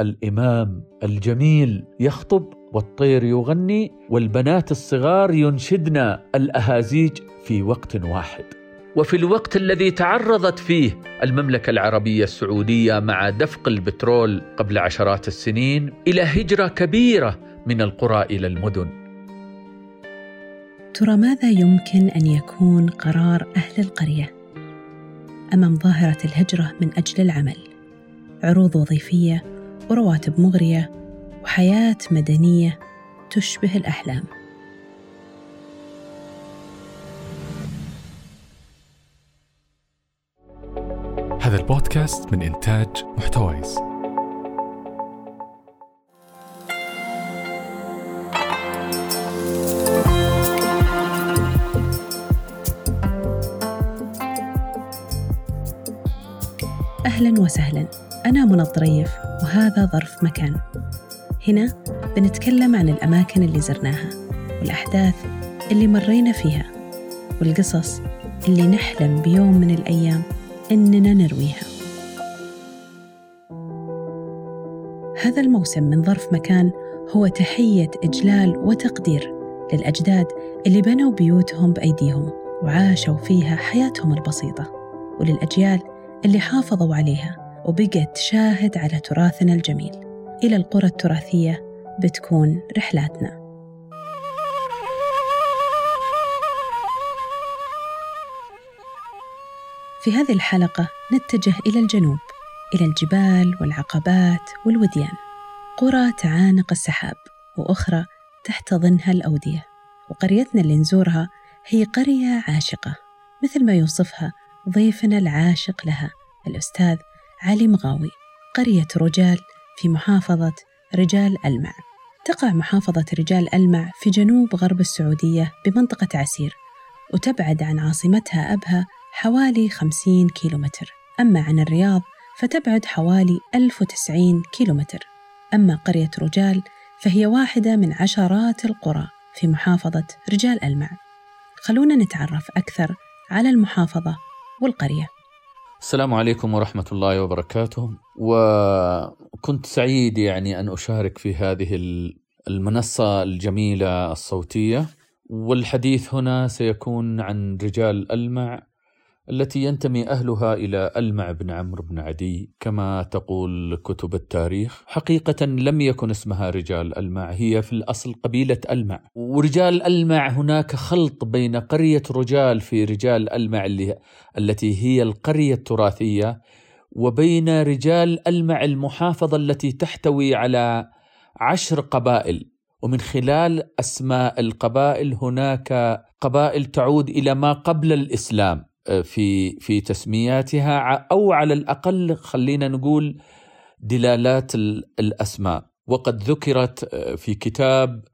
الإمام الجميل يخطب والطير يغني والبنات الصغار ينشدن الأهازيج في وقت واحد. وفي الوقت الذي تعرضت فيه المملكة العربية السعودية مع دفق البترول قبل عشرات السنين إلى هجرة كبيرة من القرى إلى المدن. ترى ماذا يمكن أن يكون قرار أهل القرية أمام ظاهرة الهجرة من أجل العمل؟ عروض وظيفية ورواتب مغرية وحياة مدنية تشبه الأحلام. هذا البودكاست من إنتاج محتويس. أهلا وسهلا. أنا منى الطريف وهذا ظرف مكان. هنا بنتكلم عن الأماكن اللي زرناها والأحداث اللي مرينا فيها والقصص اللي نحلم بيوم من الأيام إننا نرويها. هذا الموسم من ظرف مكان هو تحية إجلال وتقدير للأجداد اللي بنوا بيوتهم بأيديهم وعاشوا فيها حياتهم البسيطة وللأجيال اللي حافظوا عليها. وبقت شاهد على تراثنا الجميل. إلى القرى التراثية بتكون رحلاتنا. في هذه الحلقة نتجه إلى الجنوب إلى الجبال والعقبات والوديان. قرى تعانق السحاب وأخرى تحتضنها الأودية. وقريتنا اللي نزورها هي قرية عاشقة مثل ما يوصفها ضيفنا العاشق لها الأستاذ علي مغاوي قرية رجال في محافظة رجال ألمع. تقع محافظة رجال ألمع في جنوب غرب السعودية بمنطقة عسير وتبعد عن عاصمتها أبها حوالي 50 كيلومتر. أما عن الرياض فتبعد حوالي 1090 كيلومتر. أما قرية رجال فهي واحدة من عشرات القرى في محافظة رجال ألمع. خلونا نتعرف أكثر على المحافظة والقرية. السلام عليكم ورحمة الله وبركاته. وكنت سعيد يعني أن أشارك في هذه المنصة الجميلة الصوتية. والحديث هنا سيكون عن رجال ألمع. التي ينتمي أهلها إلى ألمع بن عمرو بن عدي كما تقول كتب التاريخ. حقيقة لم يكن اسمها رجال ألمع هي في الأصل قبيلة ألمع. ورجال ألمع هناك خلط بين قرية رجال في رجال ألمع اللي التي هي القرية التراثية وبين رجال ألمع المحافظة التي تحتوي على عشر قبائل. ومن خلال أسماء القبائل هناك قبائل تعود إلى ما قبل الإسلام. في في تسمياتها أو على الأقل خلينا نقول دلالات الأسماء. وقد ذكرت في كتاب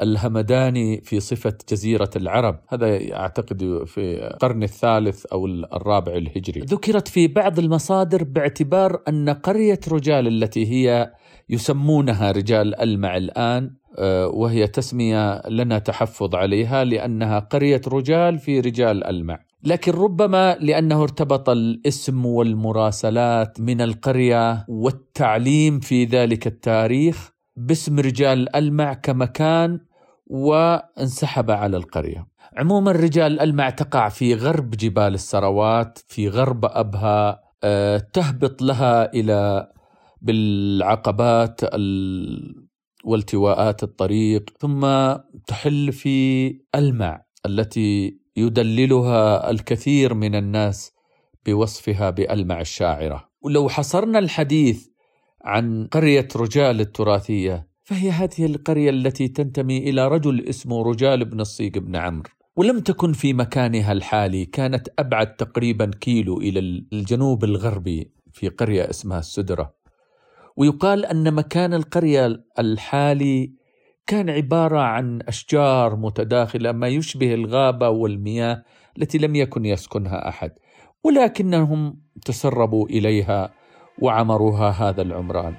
الهمداني في صفة جزيرة العرب. هذا أعتقد في القرن الثالث أو الرابع الهجري. ذكرت في بعض المصادر باعتبار أن قرية رجال التي هي يسمونها رجال ألمع الآن وهي تسمية لنا تحفظ عليها لأنها قرية رجال في رجال ألمع. لكن ربما لأنه ارتبط الاسم والمراسلات من القرية والتعليم في ذلك التاريخ باسم رجال ألمع كمكان وانسحب على القرية. عموما رجال ألمع تقع في غرب جبال السروات في غرب أبها تهبط لها إلى بالعقبات والتواءات الطريق ثم تحل في ألمع التي يدللها الكثير من الناس بوصفها بألمع الشاعرة. ولو حصرنا الحديث عن قرية رجال التراثية فهي هذه القرية التي تنتمي إلى رجل اسمه رجال بن الصيق بن عمرو. ولم تكن في مكانها الحالي كانت أبعد تقريبا كيلو إلى الجنوب الغربي في قرية اسمها السدرة. ويقال أن مكان القرية الحالي كان عبارة عن أشجار متداخلة ما يشبه الغابة والمياه التي لم يكن يسكنها أحد ولكنهم تسربوا إليها وعمروها هذا العمران.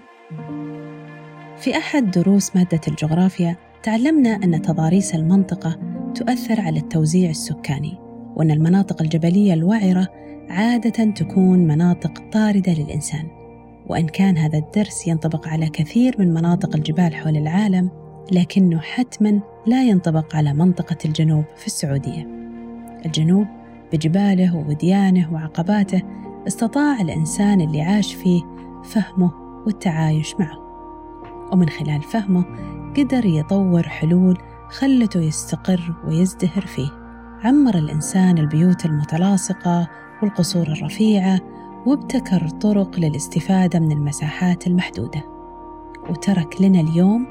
في أحد دروس مادة الجغرافيا تعلمنا أن تضاريس المنطقة تؤثر على التوزيع السكاني وأن المناطق الجبلية الوعرة عادة تكون مناطق طاردة للإنسان وإن كان هذا الدرس ينطبق على كثير من مناطق الجبال حول العالم لكنه حتما لا ينطبق على منطقة الجنوب في السعودية. الجنوب بجباله ووديانه وعقباته استطاع الإنسان اللي عاش فيه فهمه والتعايش معه. ومن خلال فهمه قدر يطور حلول خلته يستقر ويزدهر فيه. عمر الإنسان البيوت المتلاصقة والقصور الرفيعة وابتكر طرق للاستفادة من المساحات المحدودة. وترك لنا اليوم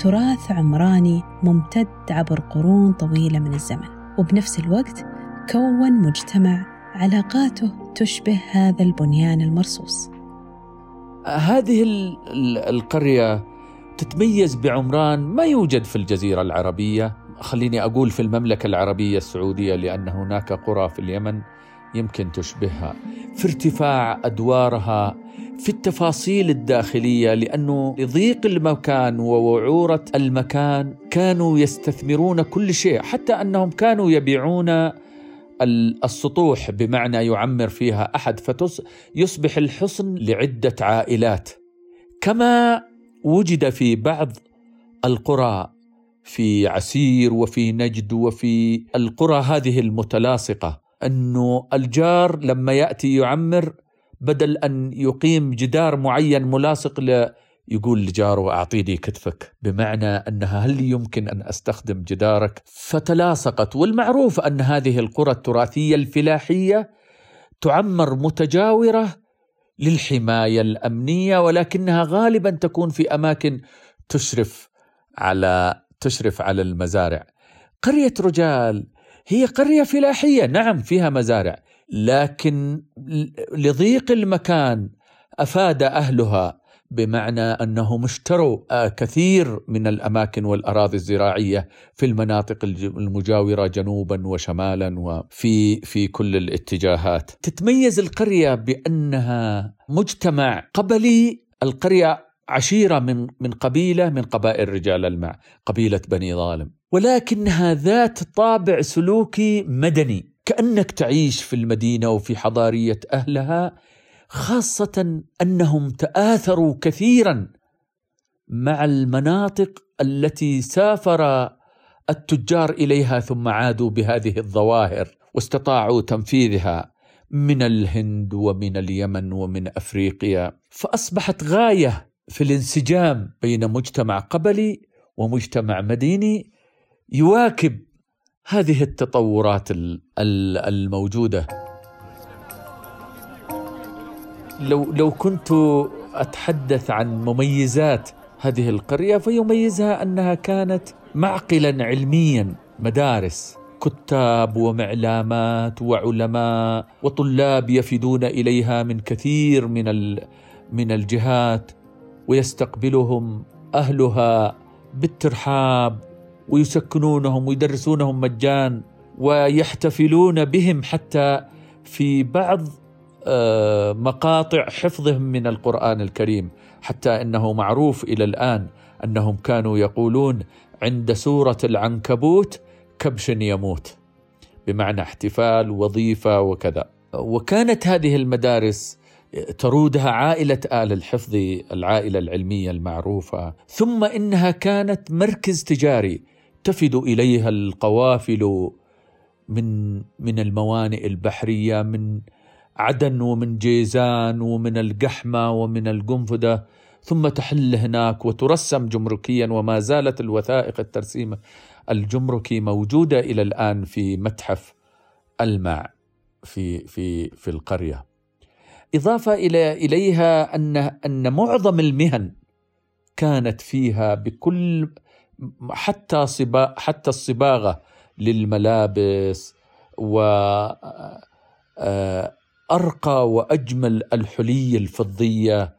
تراث عمراني ممتد عبر قرون طويلة من الزمن. وبنفس الوقت كون مجتمع علاقاته تشبه هذا البنيان المرصوص. هذه القرية تتميز بعمران ما يوجد في الجزيرة العربية. خليني أقول في المملكة العربية السعودية لأن هناك قرى في اليمن يمكن تشبهها. في ارتفاع أدوارها في التفاصيل الداخلية لأنه لضيق المكان ووعورة المكان كانوا يستثمرون كل شيء حتى أنهم كانوا يبيعون السطوح بمعنى يعمر فيها أحد فيصبح الحصن لعدة عائلات. كما وجد في بعض القرى في عسير وفي نجد وفي القرى هذه المتلاصقة أنه الجار لما يأتي يعمر بدل أن يقيم جدار معين ملاصق ل يقول لجاره اعطيني كتفك بمعنى أنها هل يمكن أن أستخدم جدارك فتلاصقت والمعروف أن هذه القرى التراثية الفلاحية تعمر متجاورة للحماية الأمنية ولكنها غالبا تكون في أماكن تشرف على تشرف على المزارع. قرية رجال هي قرية فلاحية نعم فيها مزارع لكن لضيق المكان أفاد أهلها بمعنى أنهم اشتروا آه، كثير من الأماكن والأراضي الزراعية في المناطق المجاورة جنوبا وشمالا وفي في كل الاتجاهات. تتميز القرية بأنها مجتمع قبلي القرية عشيرة من من قبيلة من قبائل رجال المع، قبيلة بني ظالم، ولكنها ذات طابع سلوكي مدني، كأنك تعيش في المدينة وفي حضارية أهلها خاصة أنهم تآثروا كثيرا مع المناطق التي سافر التجار إليها ثم عادوا بهذه الظواهر واستطاعوا تنفيذها من الهند ومن اليمن ومن أفريقيا. فأصبحت غاية في الانسجام بين مجتمع قبلي ومجتمع مديني يواكب هذه التطورات الموجودة. لو لو كنت أتحدث عن مميزات هذه القرية فيميزها أنها كانت معقلا علميا مدارس. كتاب ومعلامات وعلماء وطلاب يفدون إليها من كثير من من الجهات ويستقبلهم أهلها بالترحاب ويسكنونهم ويدرسونهم مجان ويحتفلون بهم حتى في بعض آه، مقاطع حفظهم من القرآن الكريم حتى إنه معروف إلى الآن أنهم كانوا يقولون عند سورة العنكبوت كبش يموت بمعنى احتفال وظيفة وكذا. وكانت هذه المدارس ترودها عائلة آل الحفظ العائلة العلمية المعروفة. ثم إنها كانت مركز تجاري تفد إليها القوافل من من الموانئ البحرية من عدن ومن جيزان ومن القحمة ومن القنفذة ثم تحل هناك وترسم جمركيا وما زالت الوثائق الترسيم الجمركي موجودة إلى الآن في متحف الماء في في في القرية. إضافة إلى إليها أن أن معظم المهن كانت فيها بكل حتى صبا حتى الصباغة للملابس و آه، أرقى وأجمل الحلي الفضية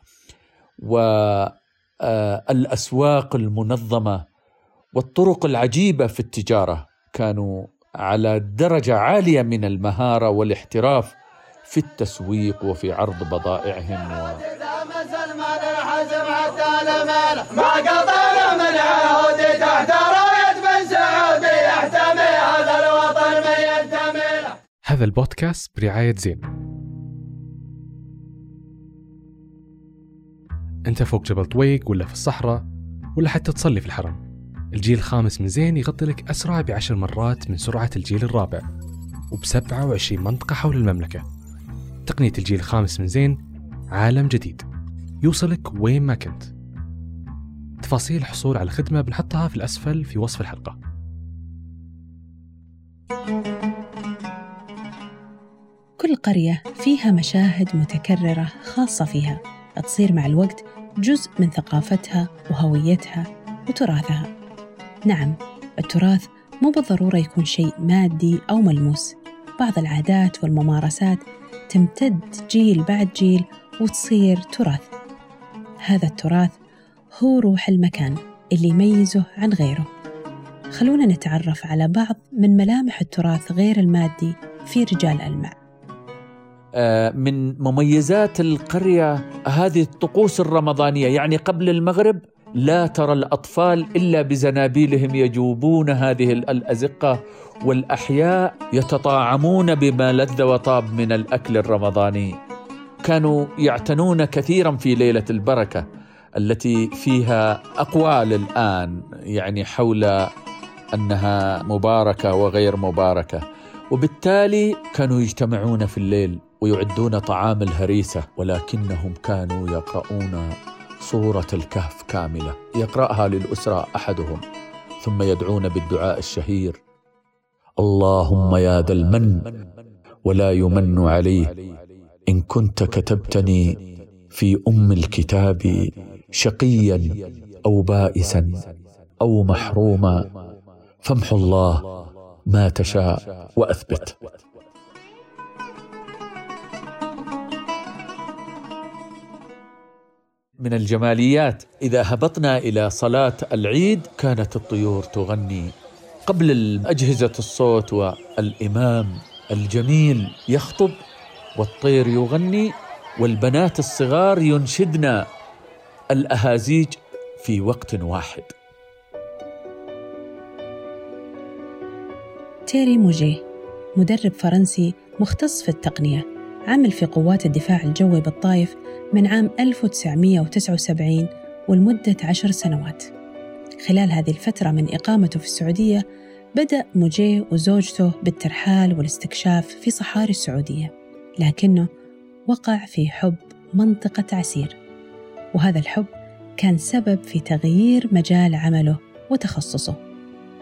والاسواق المنظمة والطرق العجيبة في التجارة كانوا على درجة عالية من المهارة والاحتراف في التسويق وفي عرض بضائعهم و... ما من تحت راية يحتمي هذا الوطن من ينتمي هذا البودكاست برعاية زين. أنت فوق جبل طويق ولا في الصحراء ولا حتى تصلي في الحرم. الجيل الخامس من زين يغطي لك أسرع بعشر مرات من سرعة الجيل الرابع وب 27 منطقة حول المملكة. تقنية الجيل الخامس من زين عالم جديد. يوصلك وين ما كنت. تفاصيل الحصول على الخدمة بنحطها في الأسفل في وصف الحلقة. كل قرية فيها مشاهد متكررة خاصة فيها. تصير مع الوقت جزء من ثقافتها وهويتها وتراثها. نعم التراث مو بالضرورة يكون شيء مادي أو ملموس. بعض العادات والممارسات تمتد جيل بعد جيل وتصير تراث. هذا التراث هو روح المكان اللي يميزه عن غيره. خلونا نتعرف على بعض من ملامح التراث غير المادي في رجال ألمع. آه، من مميزات القرية هذه الطقوس الرمضانية. يعني قبل المغرب لا ترى الأطفال إلا بزنابيلهم يجوبون هذه الأزقة والأحياء يتطاعمون بما لذ وطاب من الأكل الرمضاني. كانوا يعتنون كثيرا في ليلة البركة. التي فيها أقوال الآن يعني حول أنها مباركة وغير مباركة. وبالتالي كانوا يجتمعون في الليل ويعدون طعام الهريسة ولكنهم كانوا يقرؤون صورة الكهف كاملة. يقرأها للأسرة أحدهم ثم يدعون بالدعاء الشهير. اللهم يا ذا المن ولا يمن عليه. إن كنت كتبتني في أم الكتاب شقيا أو بائسا أو محروما فامحو الله ما تشاء وأثبت. من الجماليات إذا هبطنا إلى صلاة العيد كانت الطيور تغني. قبل أجهزة الصوت والإمام الجميل يخطب والطير يغني والبنات الصغار ينشدن الأهازيج في وقت واحد. تيري موجيه مدرب فرنسي مختص في التقنية عمل في قوات الدفاع الجوي بالطايف من عام 1979 ولمدة عشر سنوات. خلال هذه الفترة من إقامته في السعودية بدأ موجيه وزوجته بالترحال والاستكشاف في صحاري السعودية لكنه وقع في حب منطقة عسير. وهذا الحب كان سبب في تغيير مجال عمله وتخصصه.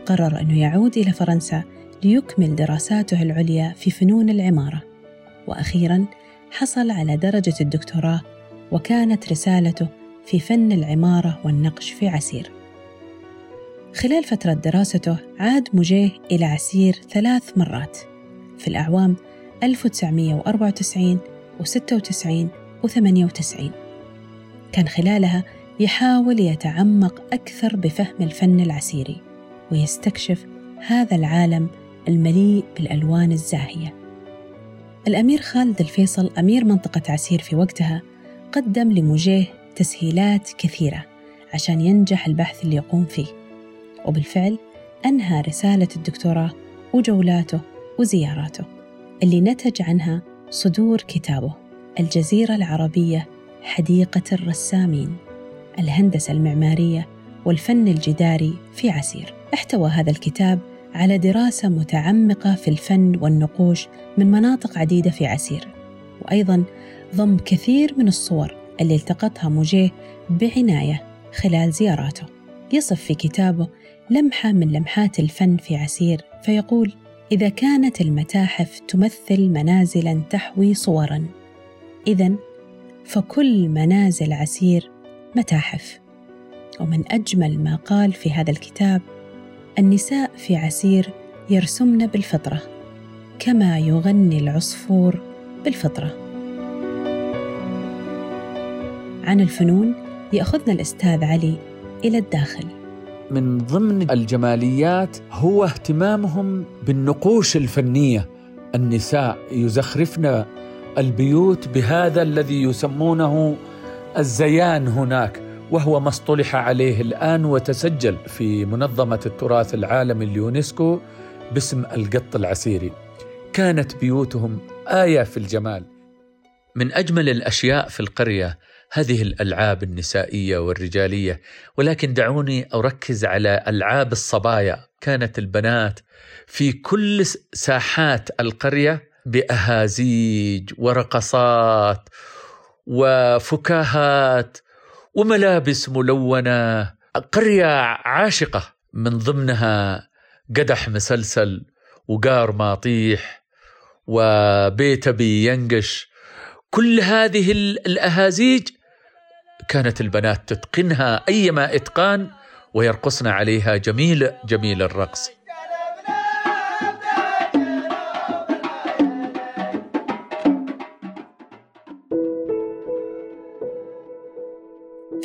قرر أنه يعود إلى فرنسا ليكمل دراساته العليا في فنون العمارة. وأخيرا حصل على درجة الدكتوراه وكانت رسالته في فن العمارة والنقش في عسير. خلال فترة دراسته عاد موجيه إلى عسير ثلاث مرات. في الأعوام 1994 و96 و98 كان خلالها يحاول يتعمق أكثر بفهم الفن العسيري ويستكشف هذا العالم المليء بالألوان الزاهية. الأمير خالد الفيصل أمير منطقة عسير في وقتها قدم لموجيه تسهيلات كثيرة عشان ينجح البحث اللي يقوم فيه وبالفعل أنهى رسالة الدكتوراه وجولاته وزياراته اللي نتج عنها صدور كتابه الجزيرة العربية حديقة الرسامين الهندسة المعمارية والفن الجداري في عسير. احتوى هذا الكتاب على دراسة متعمقة في الفن والنقوش من مناطق عديدة في عسير. وأيضا ضم كثير من الصور اللي التقطها موجيه بعناية خلال زياراته. يصف في كتابه لمحة من لمحات الفن في عسير فيقول إذا كانت المتاحف تمثل منازلا تحوي صورا إذا فكل منازل عسير متاحف. ومن أجمل ما قال في هذا الكتاب النساء في عسير يرسمن بالفطرة كما يغني العصفور بالفطرة. عن الفنون يأخذنا الأستاذ علي إلى الداخل. من ضمن الجماليات هو اهتمامهم بالنقوش الفنية. النساء يزخرفن البيوت بهذا الذي يسمونه الزيان هناك وهو ما اصطلح عليه الآن وتسجل في منظمة التراث العالمي اليونسكو باسم القط العسيري. كانت بيوتهم آية في الجمال. من أجمل الأشياء في القرية هذه الألعاب النسائية والرجالية ولكن دعوني أركز على ألعاب الصبايا. كانت البنات في كل ساحات القرية بأهازيج ورقصات وفكاهات وملابس ملونة. قرية عاشقة من ضمنها قدح مسلسل وقار ماطيح وبيت بينقش كل هذه الأهازيج كانت البنات تتقنها أيما إتقان ويرقصن عليها جميل جميل الرقص.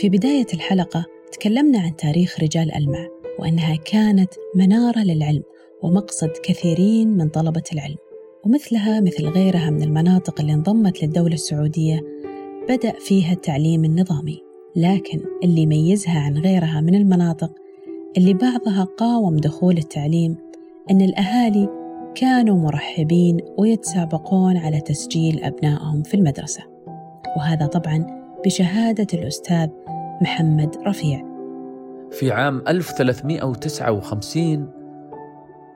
في بداية الحلقة تكلمنا عن تاريخ رجال ألمع وأنها كانت منارة للعلم ومقصد كثيرين من طلبة العلم. ومثلها مثل غيرها من المناطق اللي انضمت للدولة السعودية بدأ فيها التعليم النظامي. لكن اللي يميزها عن غيرها من المناطق اللي بعضها قاوم دخول التعليم أن الأهالي كانوا مرحبين ويتسابقون على تسجيل أبنائهم في المدرسة. وهذا طبعا بشهادة الأستاذ محمد رفيع. في عام 1359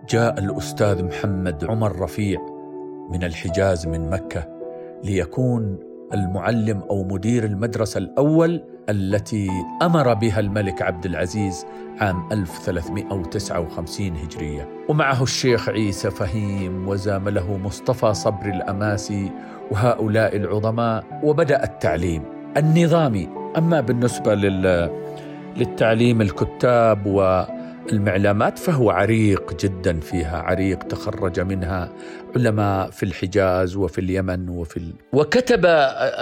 جاء الأستاذ محمد عمر رفيع من الحجاز من مكة ليكون المعلم أو مدير المدرسة الأول التي أمر بها الملك عبد العزيز عام 1359 هجرية. ومعه الشيخ عيسى فهيم وزامله مصطفى صبر الأماسي وهؤلاء العظماء وبدأ التعليم. النظامي أما بالنسبة لل... للتعليم الكتاب والمعلمات فهو عريق جدا فيها عريق تخرج منها علماء في الحجاز وفي اليمن وفي ال... وكتب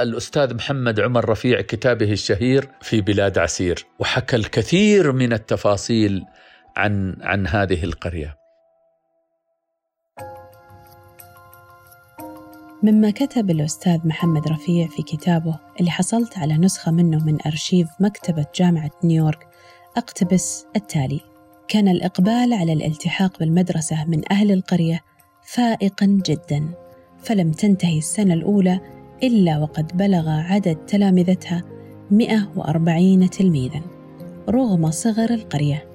الأستاذ محمد عمر رفيع كتابه الشهير في بلاد عسير وحكى الكثير من التفاصيل عن عن هذه القرية. مما كتب الأستاذ محمد رفيع في كتابه اللي حصلت على نسخة منه من أرشيف مكتبة جامعة نيويورك أقتبس التالي. كان الإقبال على الالتحاق بالمدرسة من أهل القرية فائقا جدا فلم تنتهي السنة الأولى إلا وقد بلغ عدد تلامذتها 140 تلميذا رغم صغر القرية.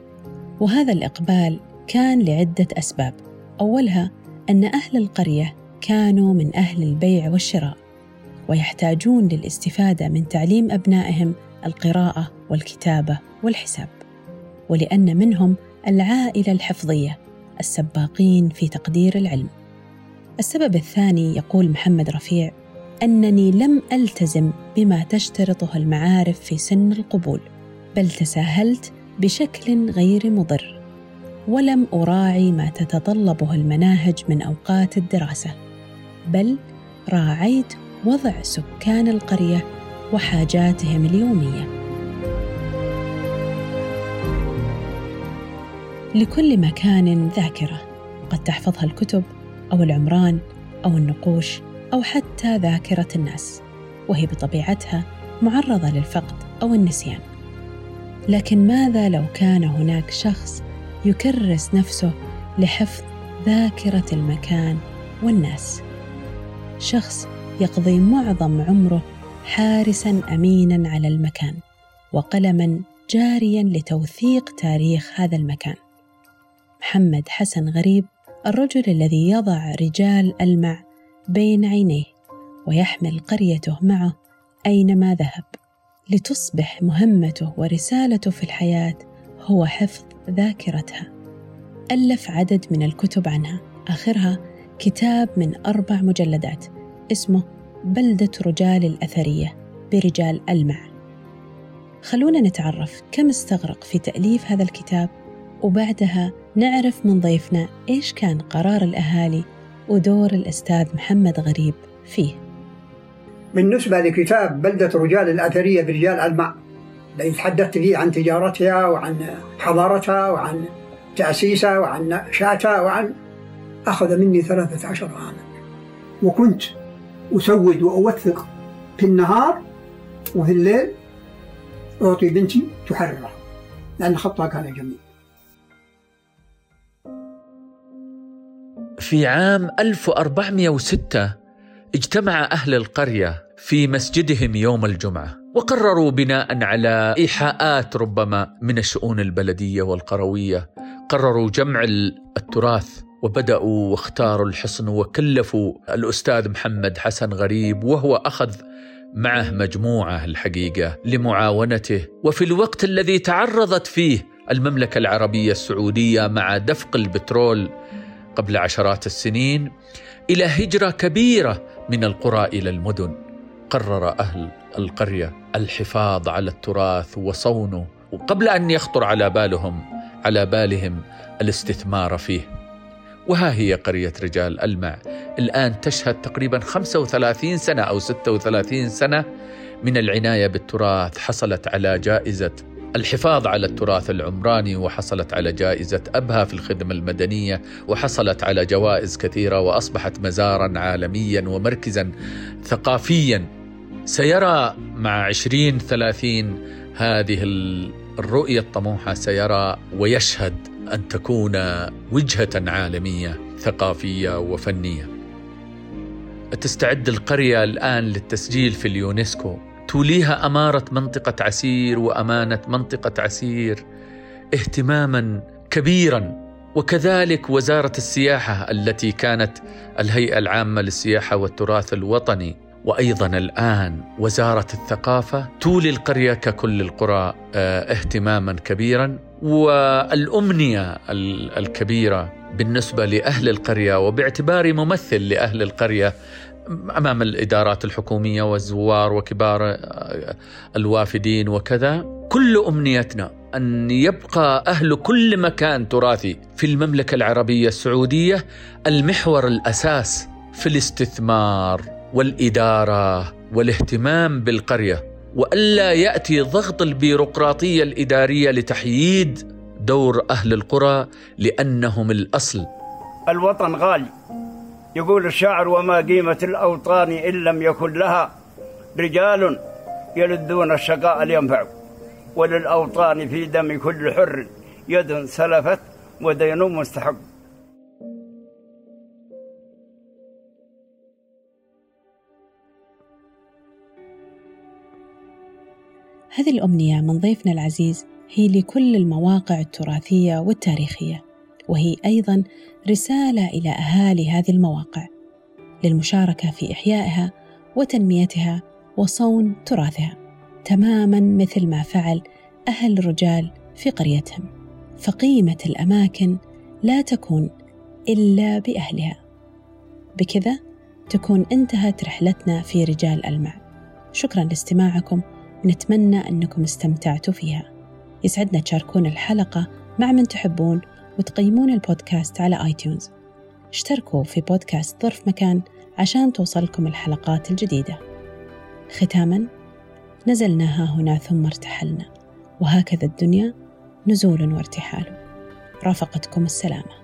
وهذا الإقبال كان لعدة أسباب. أولها أن أهل القرية كانوا من أهل البيع والشراء ويحتاجون للاستفادة من تعليم أبنائهم القراءة والكتابة والحساب ولأن منهم العائلة الحفظية السباقين في تقدير العلم. السبب الثاني يقول محمد رفيع أنني لم ألتزم بما تشترطه المعارف في سن القبول بل تساهلت بشكل غير مضر ولم أراعي ما تتطلبه المناهج من أوقات الدراسة. بل راعيت وضع سكان القرية وحاجاتهم اليومية. لكل مكان ذاكرة قد تحفظها الكتب أو العمران أو النقوش أو حتى ذاكرة الناس وهي بطبيعتها معرضة للفقد أو النسيان. لكن ماذا لو كان هناك شخص يكرس نفسه لحفظ ذاكرة المكان والناس؟ شخص يقضي معظم عمره حارسا امينا على المكان وقلما جاريا لتوثيق تاريخ هذا المكان. محمد حسن غريب الرجل الذي يضع رجال ألمع بين عينيه ويحمل قريته معه أينما ذهب لتصبح مهمته ورسالته في الحياة هو حفظ ذاكرتها. ألف عدد من الكتب عنها آخرها كتاب من أربع مجلدات اسمه بلدة رجال الأثرية برجال ألمع. خلونا نتعرف كم استغرق في تأليف هذا الكتاب وبعدها نعرف من ضيفنا إيش كان قرار الأهالي ودور الأستاذ محمد غريب فيه. بالنسبة لكتاب بلدة رجال الأثرية برجال ألمع الذي تحدثت فيه عن تجارتها وعن حضارتها وعن تأسيسها وعن نشاتها وعن أخذ مني ثلاثة عشر عاما. وكنت أسود وأوثق في النهار وفي الليل أعطي بنتي تحررها لأن خطها كان جميل. في عام 1406 اجتمع أهل القرية في مسجدهم يوم الجمعة وقرروا بناء على إيحاءات ربما من الشؤون البلدية والقروية. قرروا جمع التراث وبدأوا واختاروا الحصن وكلفوا الأستاذ محمد حسن غريب وهو أخذ معه مجموعة الحقيقة لمعاونته. وفي الوقت الذي تعرضت فيه المملكة العربية السعودية مع دفق البترول قبل عشرات السنين إلى هجرة كبيرة من القرى إلى المدن قرر أهل القرية الحفاظ على التراث وصونه وقبل أن يخطر على بالهم على بالهم الاستثمار فيه. وها هي قرية رجال ألمع. الآن تشهد تقريبا 35 سنة أو 36 سنة من العناية بالتراث حصلت على جائزة الحفاظ على التراث العمراني وحصلت على جائزة أبها في الخدمة المدنية وحصلت على جوائز كثيرة وأصبحت مزارا عالميا ومركزا ثقافيا. سيرى مع عشرين ثلاثين هذه الرؤية الطموحة سيرى ويشهد أن تكون وجهة عالمية ثقافية وفنية. تستعد القرية الآن للتسجيل في اليونسكو؟ توليها أمارة منطقة عسير وأمانة منطقة عسير اهتماما كبيرا. وكذلك وزارة السياحة التي كانت الهيئة العامة للسياحة والتراث الوطني. وأيضا الآن وزارة الثقافة تولي القرية ككل القرى آه اهتماما كبيرا والأمنية الكبيرة بالنسبة لأهل القرية وباعتباري ممثل لأهل القرية أمام الإدارات الحكومية والزوار وكبار الوافدين وكذا كل أمنيتنا أن يبقى أهل كل مكان تراثي في المملكة العربية السعودية المحور الأساس في الاستثمار. والإدارة والاهتمام بالقرية والا يأتي ضغط البيروقراطية الإدارية لتحييد دور أهل القرى لأنهم الأصل. الوطن غالي. يقول الشاعر وما قيمة الأوطان إن لم يكن لها. رجال يلدون الشقاء لينفعوا وللأوطان في دم كل حر يد سلفت ودين مستحق. هذه الأمنية من ضيفنا العزيز هي لكل المواقع التراثية والتاريخية وهي أيضا رسالة إلى أهالي هذه المواقع للمشاركة في إحيائها وتنميتها وصون تراثها تماما مثل ما فعل أهل الرجال في قريتهم. فقيمة الأماكن لا تكون إلا بأهلها. بكذا تكون انتهت رحلتنا في رجال المع. شكرا لاستماعكم ونتمنى أنكم استمتعتوا فيها. يسعدنا تشاركون الحلقة مع من تحبون وتقيمون البودكاست على آي تيونز اشتركوا في بودكاست ظرف مكان عشان توصلكم الحلقات الجديدة. ختاما نزلنا ها هنا ثم ارتحلنا وهكذا الدنيا نزول وارتحال. رافقتكم السلامة.